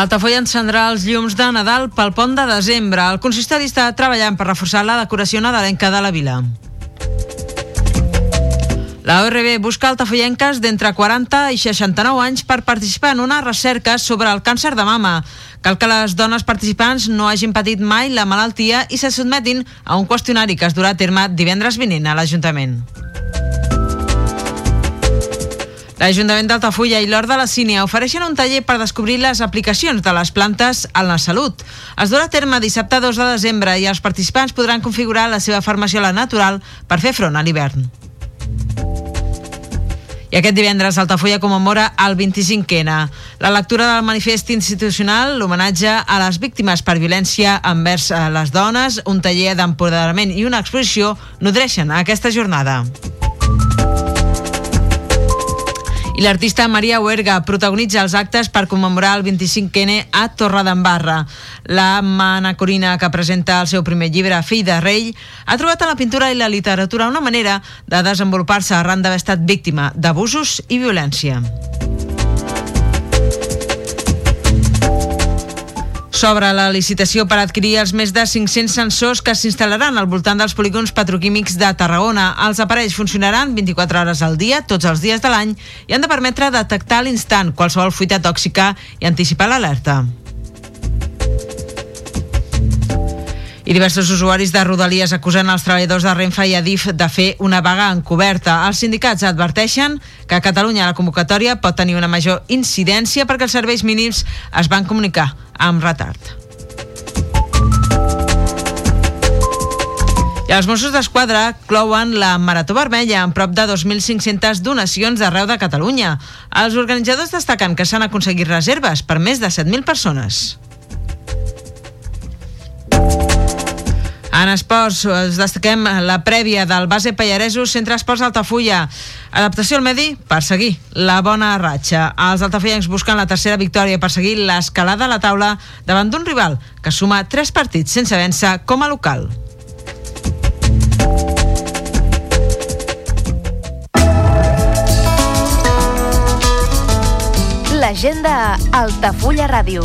Altafulla encendrà els llums de Nadal pel pont de desembre. El consistori està treballant per reforçar la decoració nadalenca de la vila. La ORB busca altafollenques d'entre 40 i 69 anys per participar en una recerca sobre el càncer de mama. Cal que les dones participants no hagin patit mai la malaltia i se sotmetin a un qüestionari que es durà a terme divendres vinent a l'Ajuntament. L'Ajuntament d'Altafulla i l'Hort de la Sínia ofereixen un taller per descobrir les aplicacions de les plantes en la salut. Es durà a terme dissabte 2 de desembre i els participants podran configurar la seva farmàcia natural per fer front a l'hivern. I aquest divendres Altafulla commemora el 25N. La lectura del manifest institucional, l'homenatge a les víctimes per violència envers eh, les dones, un taller d'empoderament i una exposició nodreixen aquesta jornada. I l'artista Maria Huerga protagonitza els actes per commemorar el 25N a Torredembarra. La manacorina que presenta el seu primer llibre, Fill de Rei, ha trobat en la pintura i la literatura una manera de desenvolupar-se arran d'haver estat víctima d'abusos i violència. S'obre la licitació per adquirir els més de 500 sensors que s'instal·laran al voltant dels polígons petroquímics de Tarragona. Els aparells funcionaran 24 hores al dia, tots els dies de l'any, i han de permetre detectar a l'instant qualsevol fuita tòxica i anticipar l'alerta. I diversos usuaris de Rodalies acusen els treballadors de Renfe i Adif de fer una vaga encoberta. Els sindicats adverteixen que a Catalunya la convocatòria pot tenir una major incidència perquè els serveis mínims es van comunicar amb retard. I els Mossos d'Esquadra clouen la Marató Vermella amb prop de 2.500 donacions d'arreu de Catalunya. Els organitzadors destaquen que s'han aconseguit reserves per més de 7.000 persones. En esports, us destaquem la prèvia del base Pallaresos Centre Esports Altafulla. Adaptació al medi per seguir la bona ratxa. Els altafullencs busquen la tercera victòria per seguir l'escalada a la taula davant d'un rival que suma tres partits sense vèncer com a local. L'agenda Altafulla Ràdio.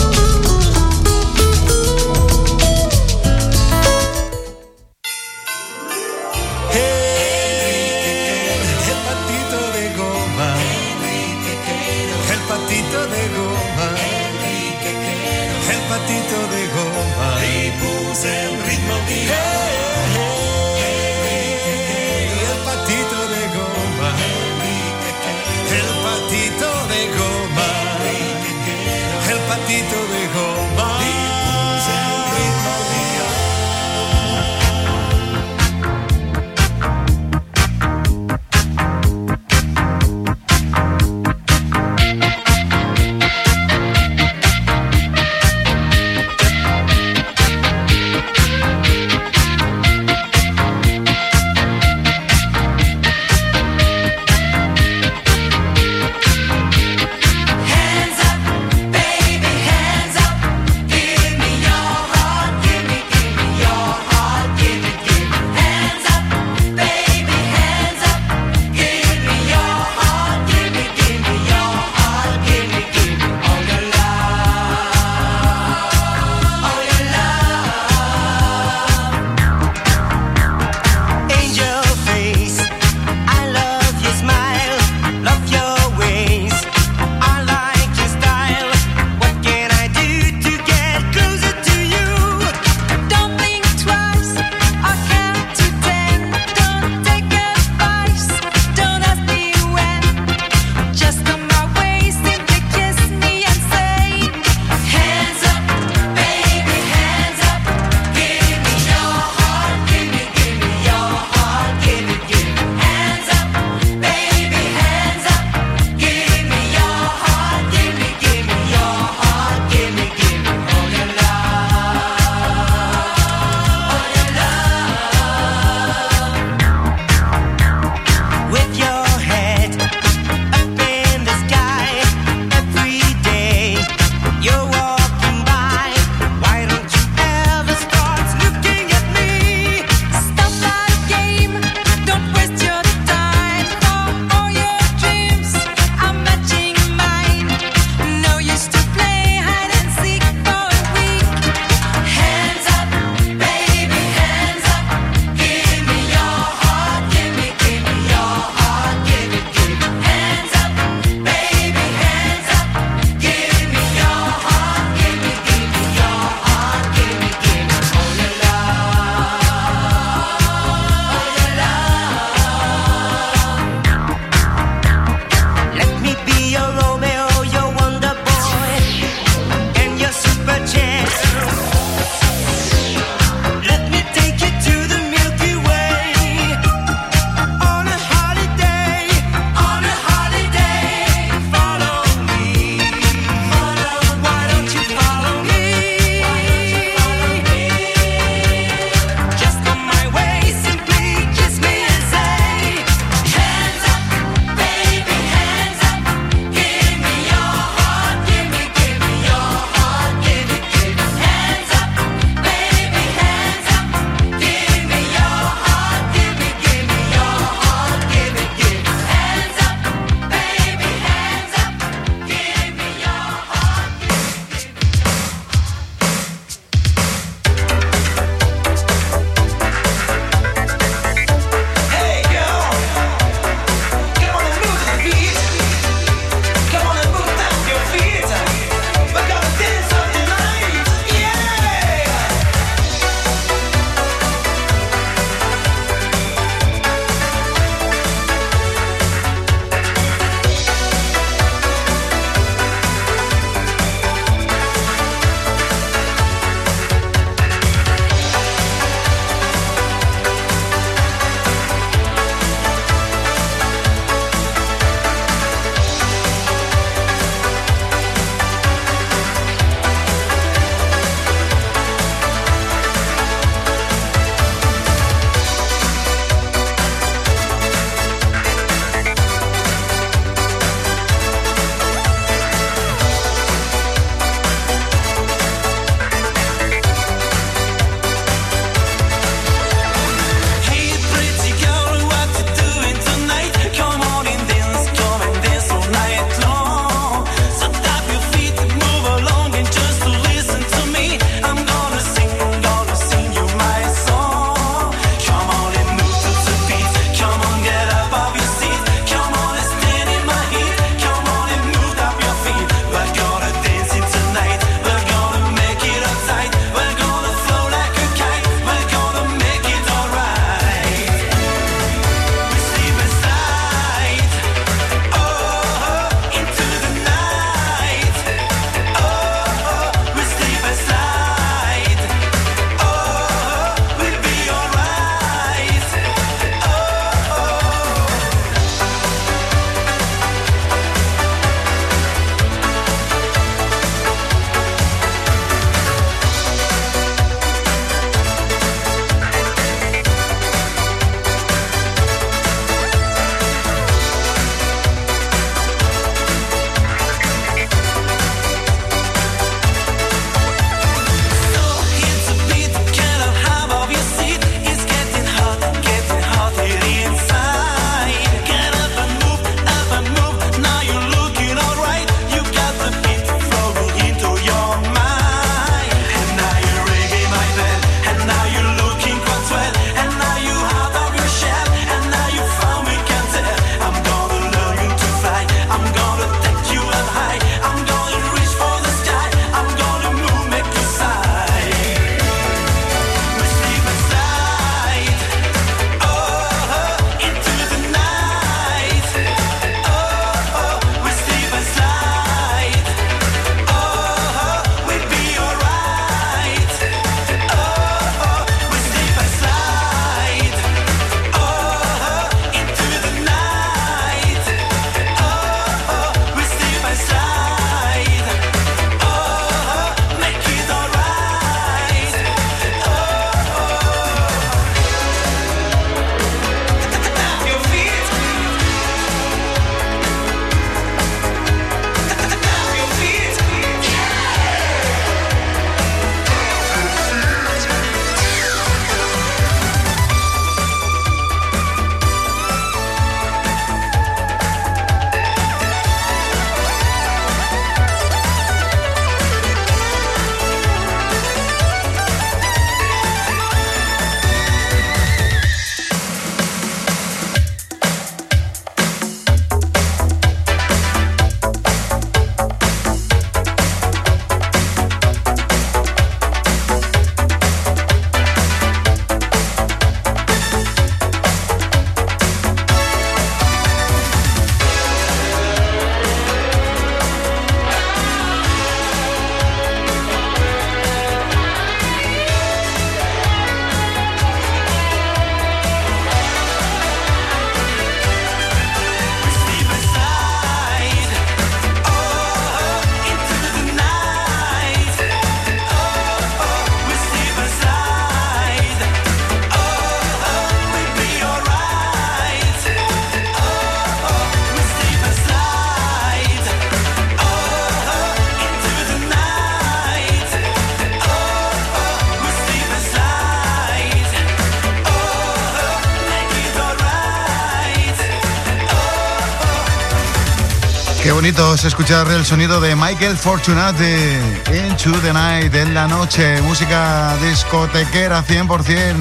Bonito es escuchar el sonido de Michael Fortunate Into the Night en la noche, música discotequera 100%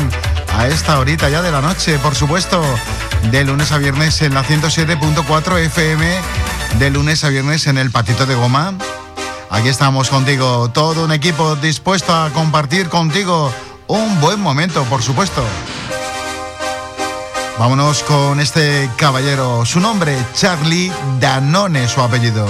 a esta horita ya de la noche, por supuesto, de lunes a viernes en la 107.4 FM, de lunes a viernes en el Patito de Goma. Aquí estamos contigo, todo un equipo dispuesto a compartir contigo un buen momento, por supuesto. Vámonos con este caballero. Su nombre, Charlie Danone, su apellido.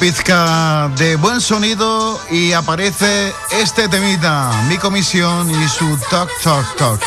pizca de buen sonido y aparece este temita, mi comisión y su toc toc toc.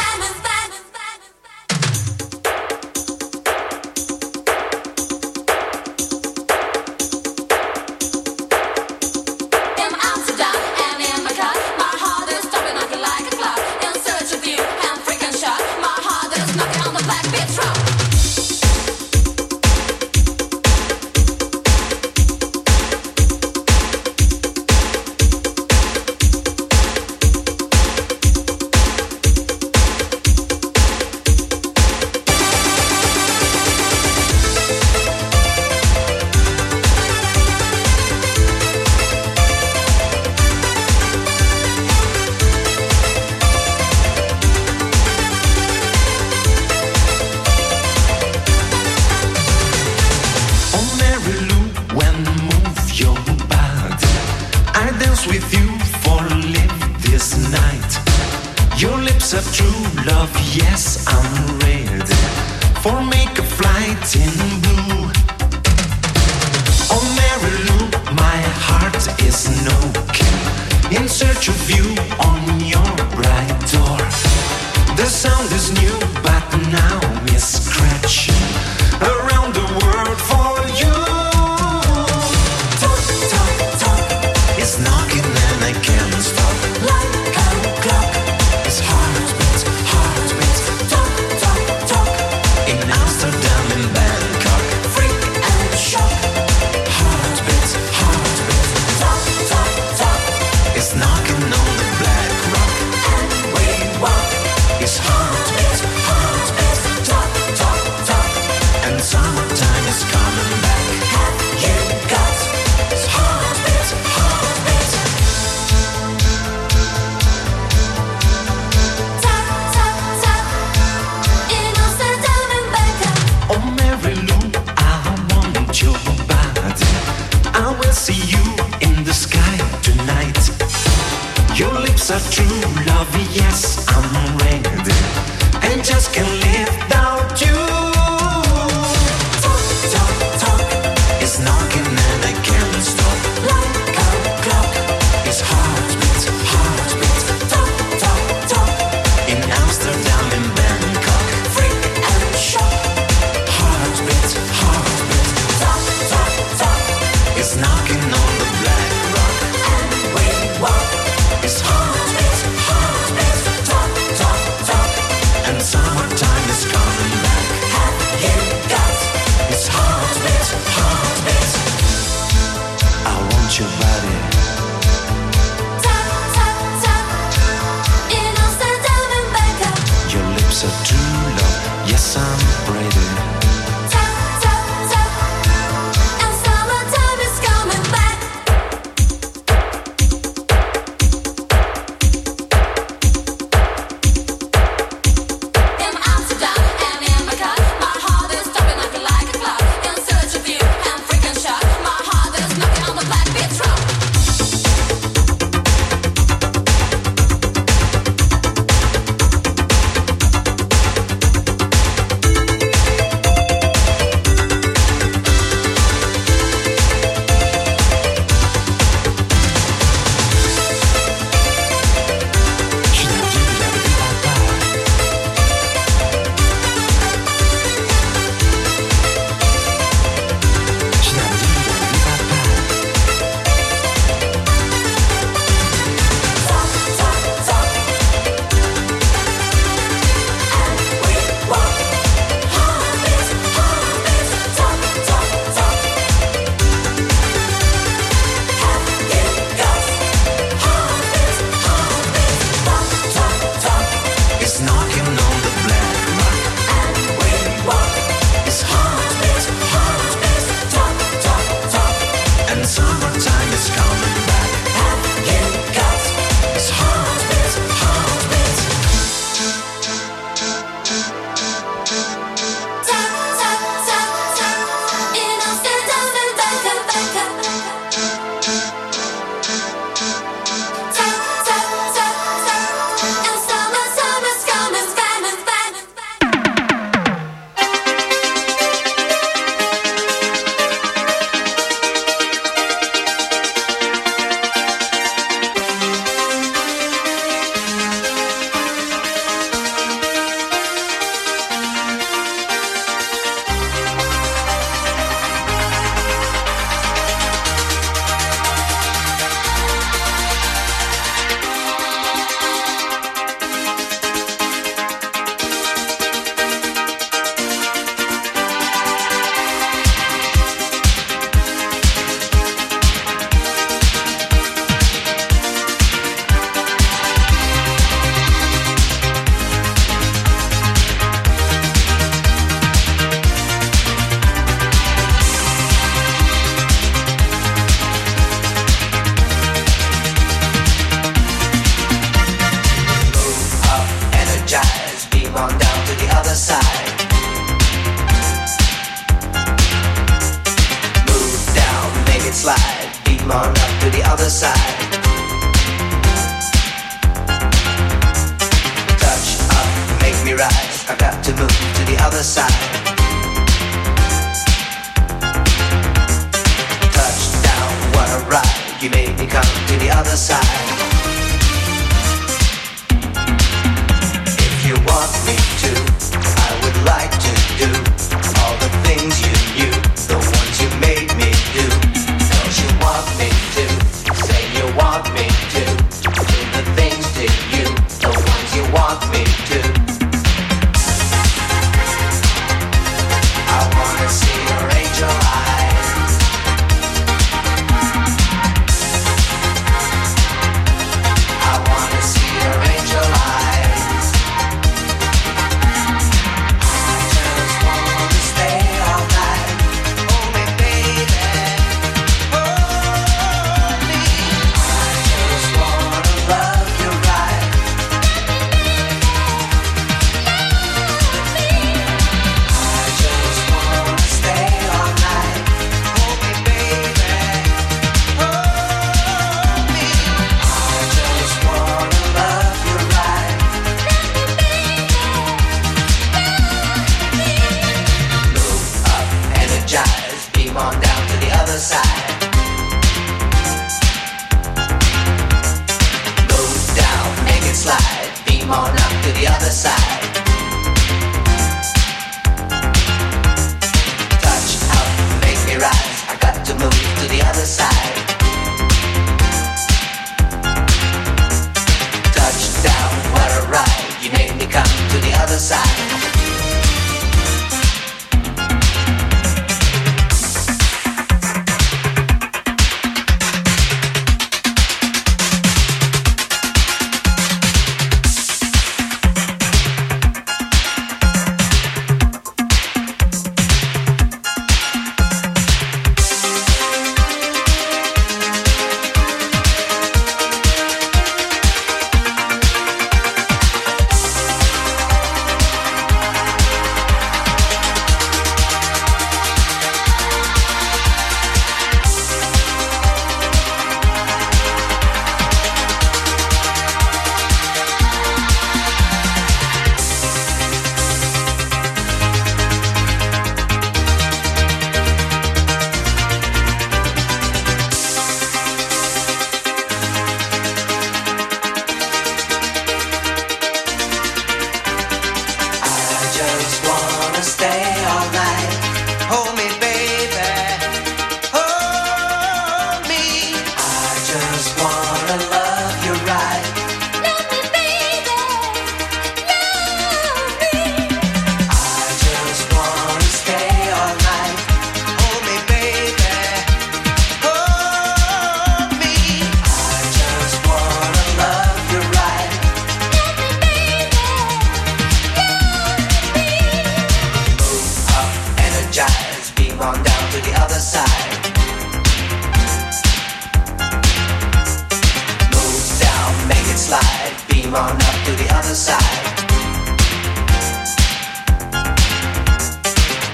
on up to the other side.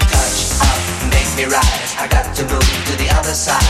Touch up, make me rise. I got to move to the other side.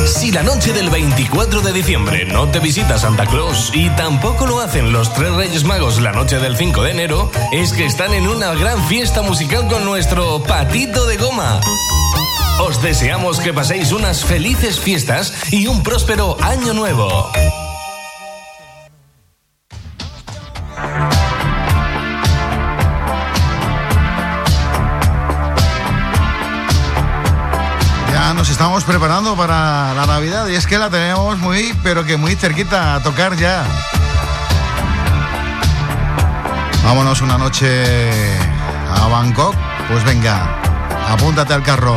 Pues si la noche del 24 de diciembre no te visita Santa Claus y tampoco lo hacen los tres Reyes Magos la noche del 5 de enero, es que están en una gran fiesta musical con nuestro patito de goma. Os deseamos que paséis unas felices fiestas y un próspero año nuevo. estamos preparando para la Navidad y es que la tenemos muy, pero que muy cerquita a tocar ya. Vámonos una noche a Bangkok. Pues venga, apúntate al carro.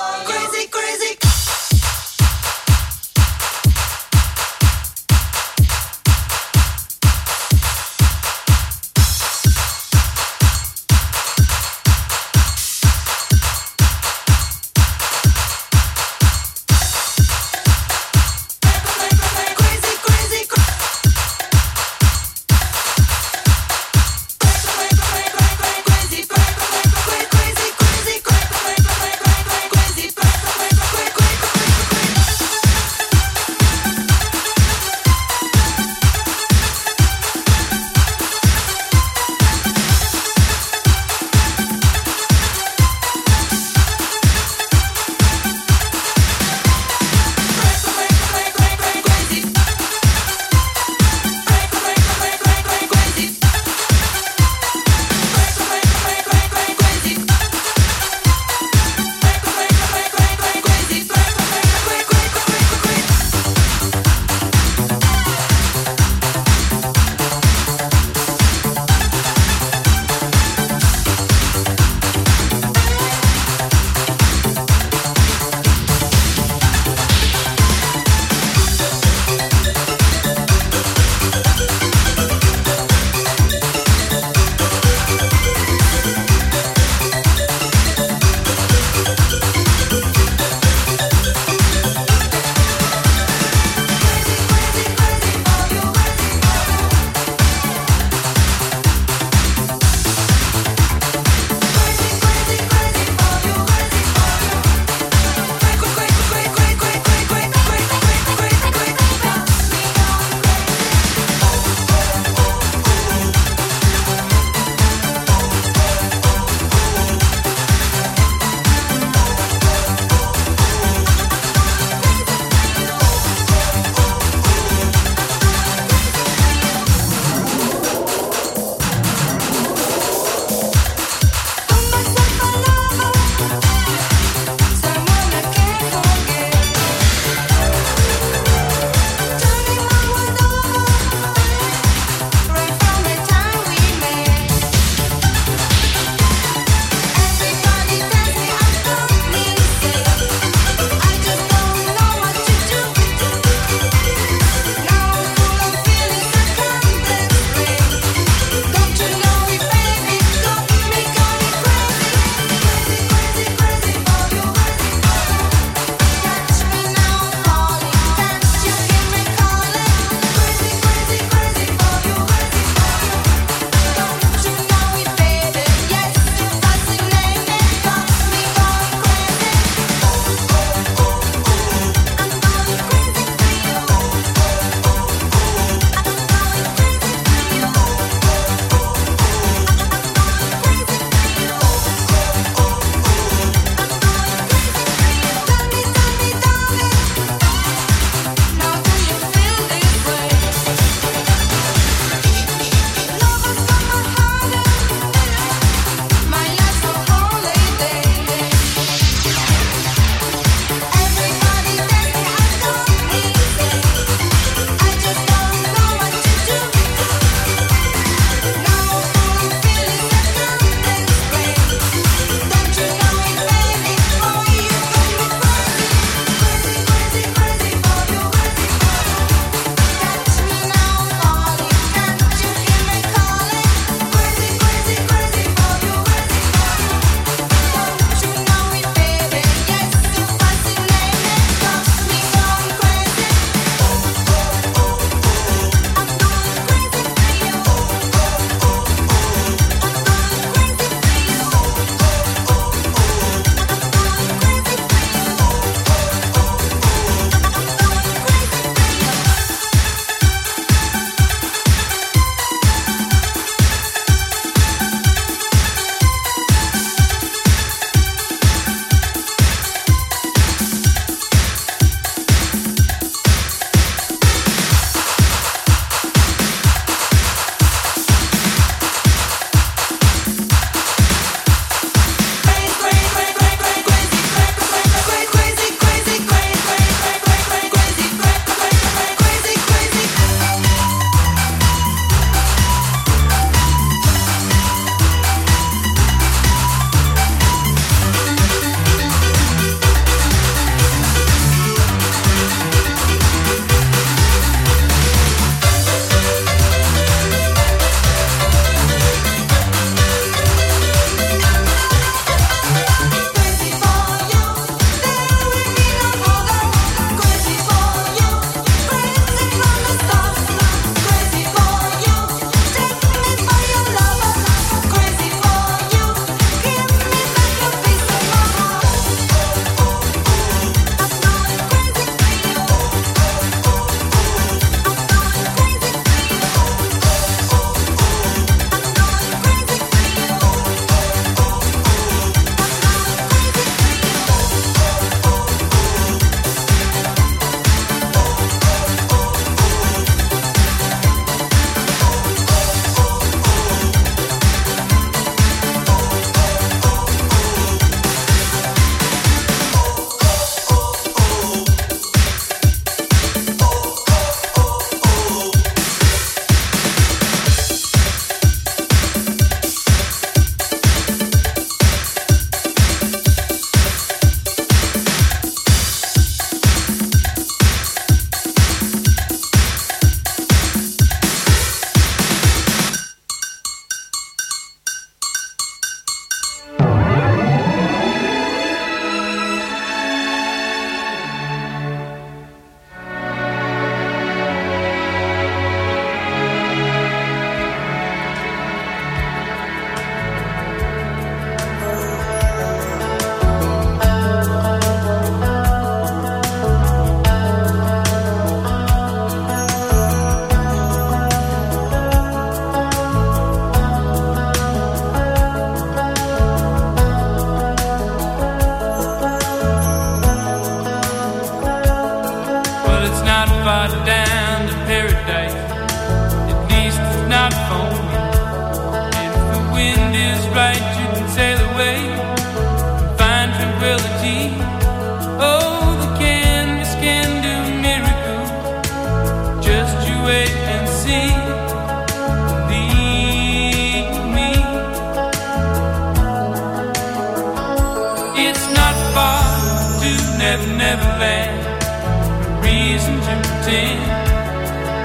have never lacked a reason to pretend.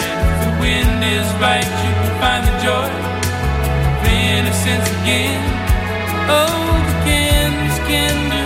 And if the wind is right, you can find the joy of innocence again. Oh, the candles can do.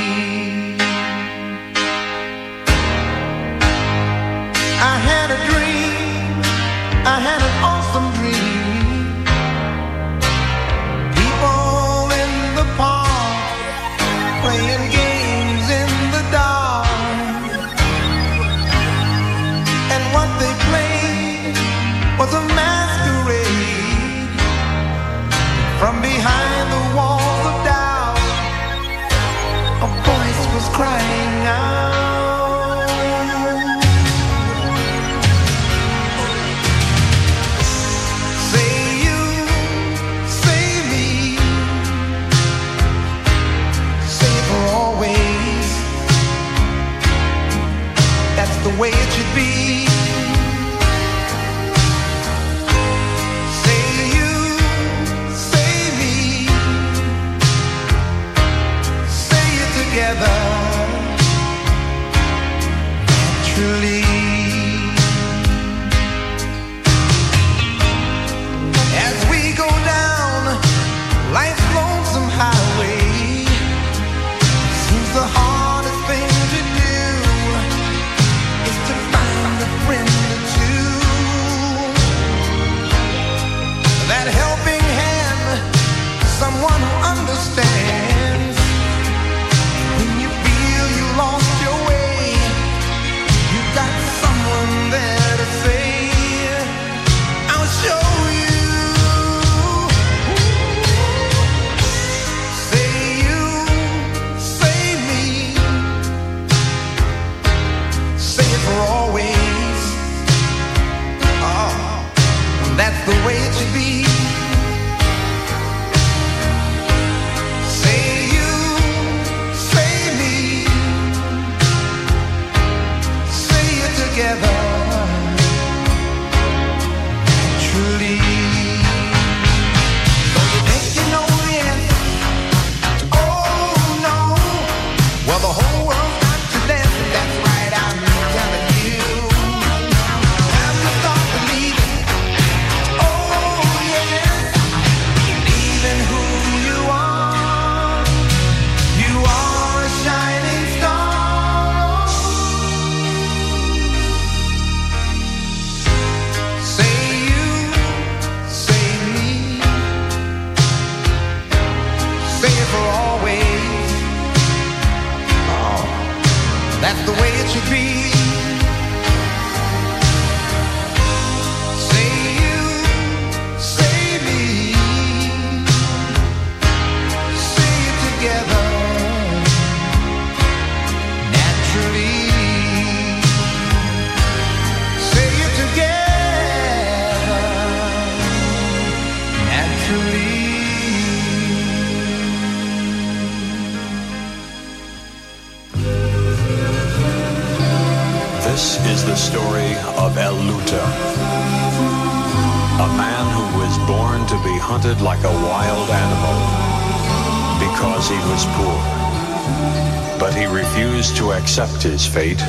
fate.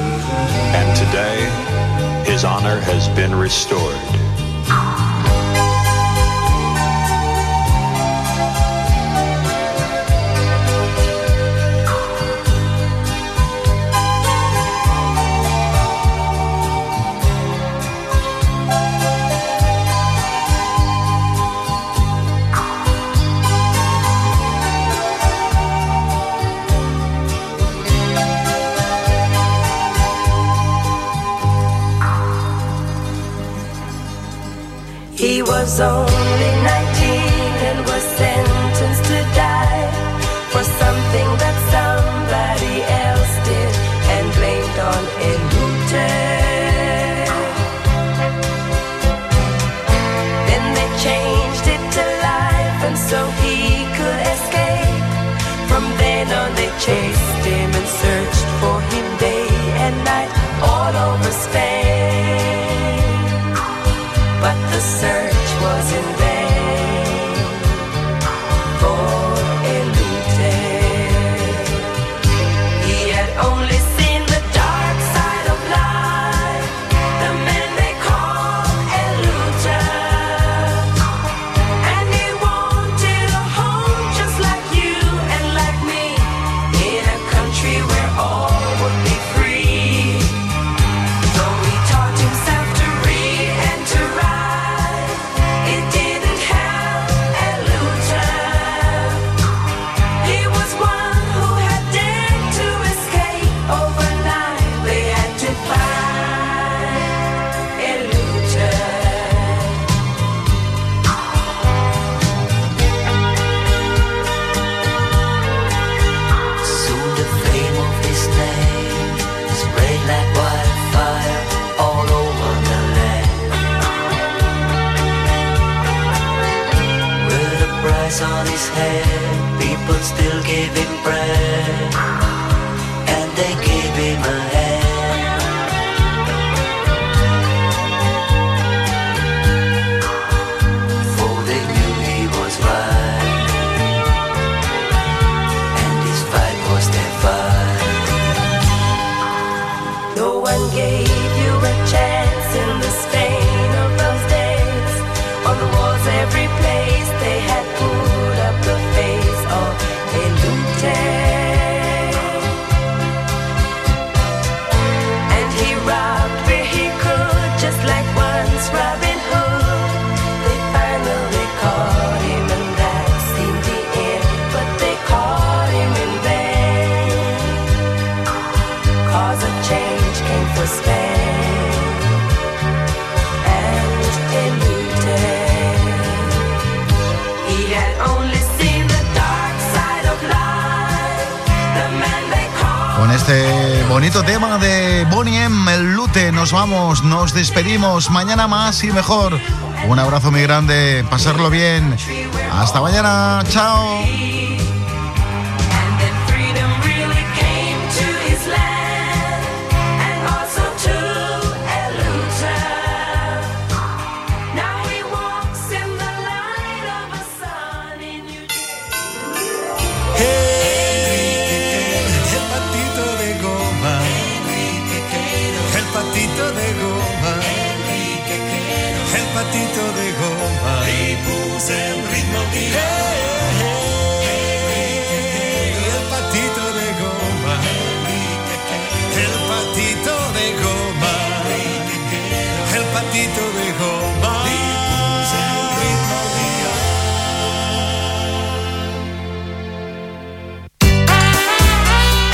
his head. People still gave him bread, and they gave him a Bonito tema de Bonnie M, el lute. Nos vamos, nos despedimos. Mañana más y mejor. Un abrazo muy grande. Pasarlo bien. Hasta mañana. Chao. happy. Hey.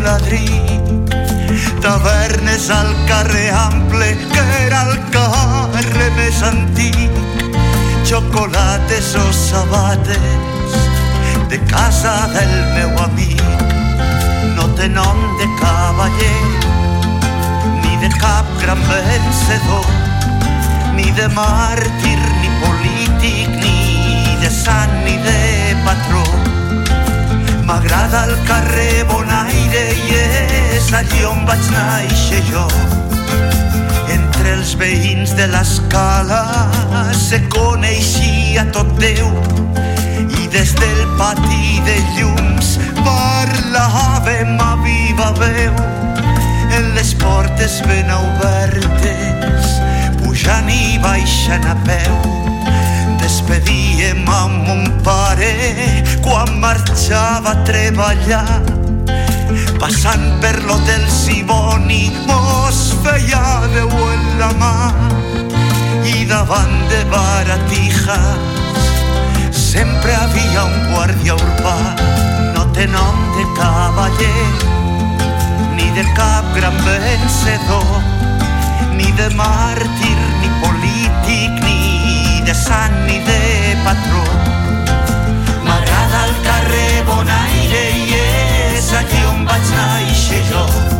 Viladrí, tavernes al carrer ample, que era el carrer més antic, xocolates o sabates de casa del meu amic. No té nom de cavaller, ni de cap gran vencedor, ni de màrtir, ni polític, ni de sant, ni de patró. M'agrada el carrer Bonaire i és allí on vaig néixer jo. Entre els veïns de l'escala se coneixia tot Déu i des del pati de llums parlàvem a viva veu en les portes ben obertes pujant i baixant a peu despedíem amb mon pare quan marxava a treballar. Passant per l'hotel Siboni mos feia Déu en la mà. I davant de baratijas sempre havia un guàrdia urbà. No té nom de cavaller ni de cap gran vencedor ni de màrtir ni polític de sant ni de patró. M'agrada el carrer Bonaire i és aquí on vaig néixer jo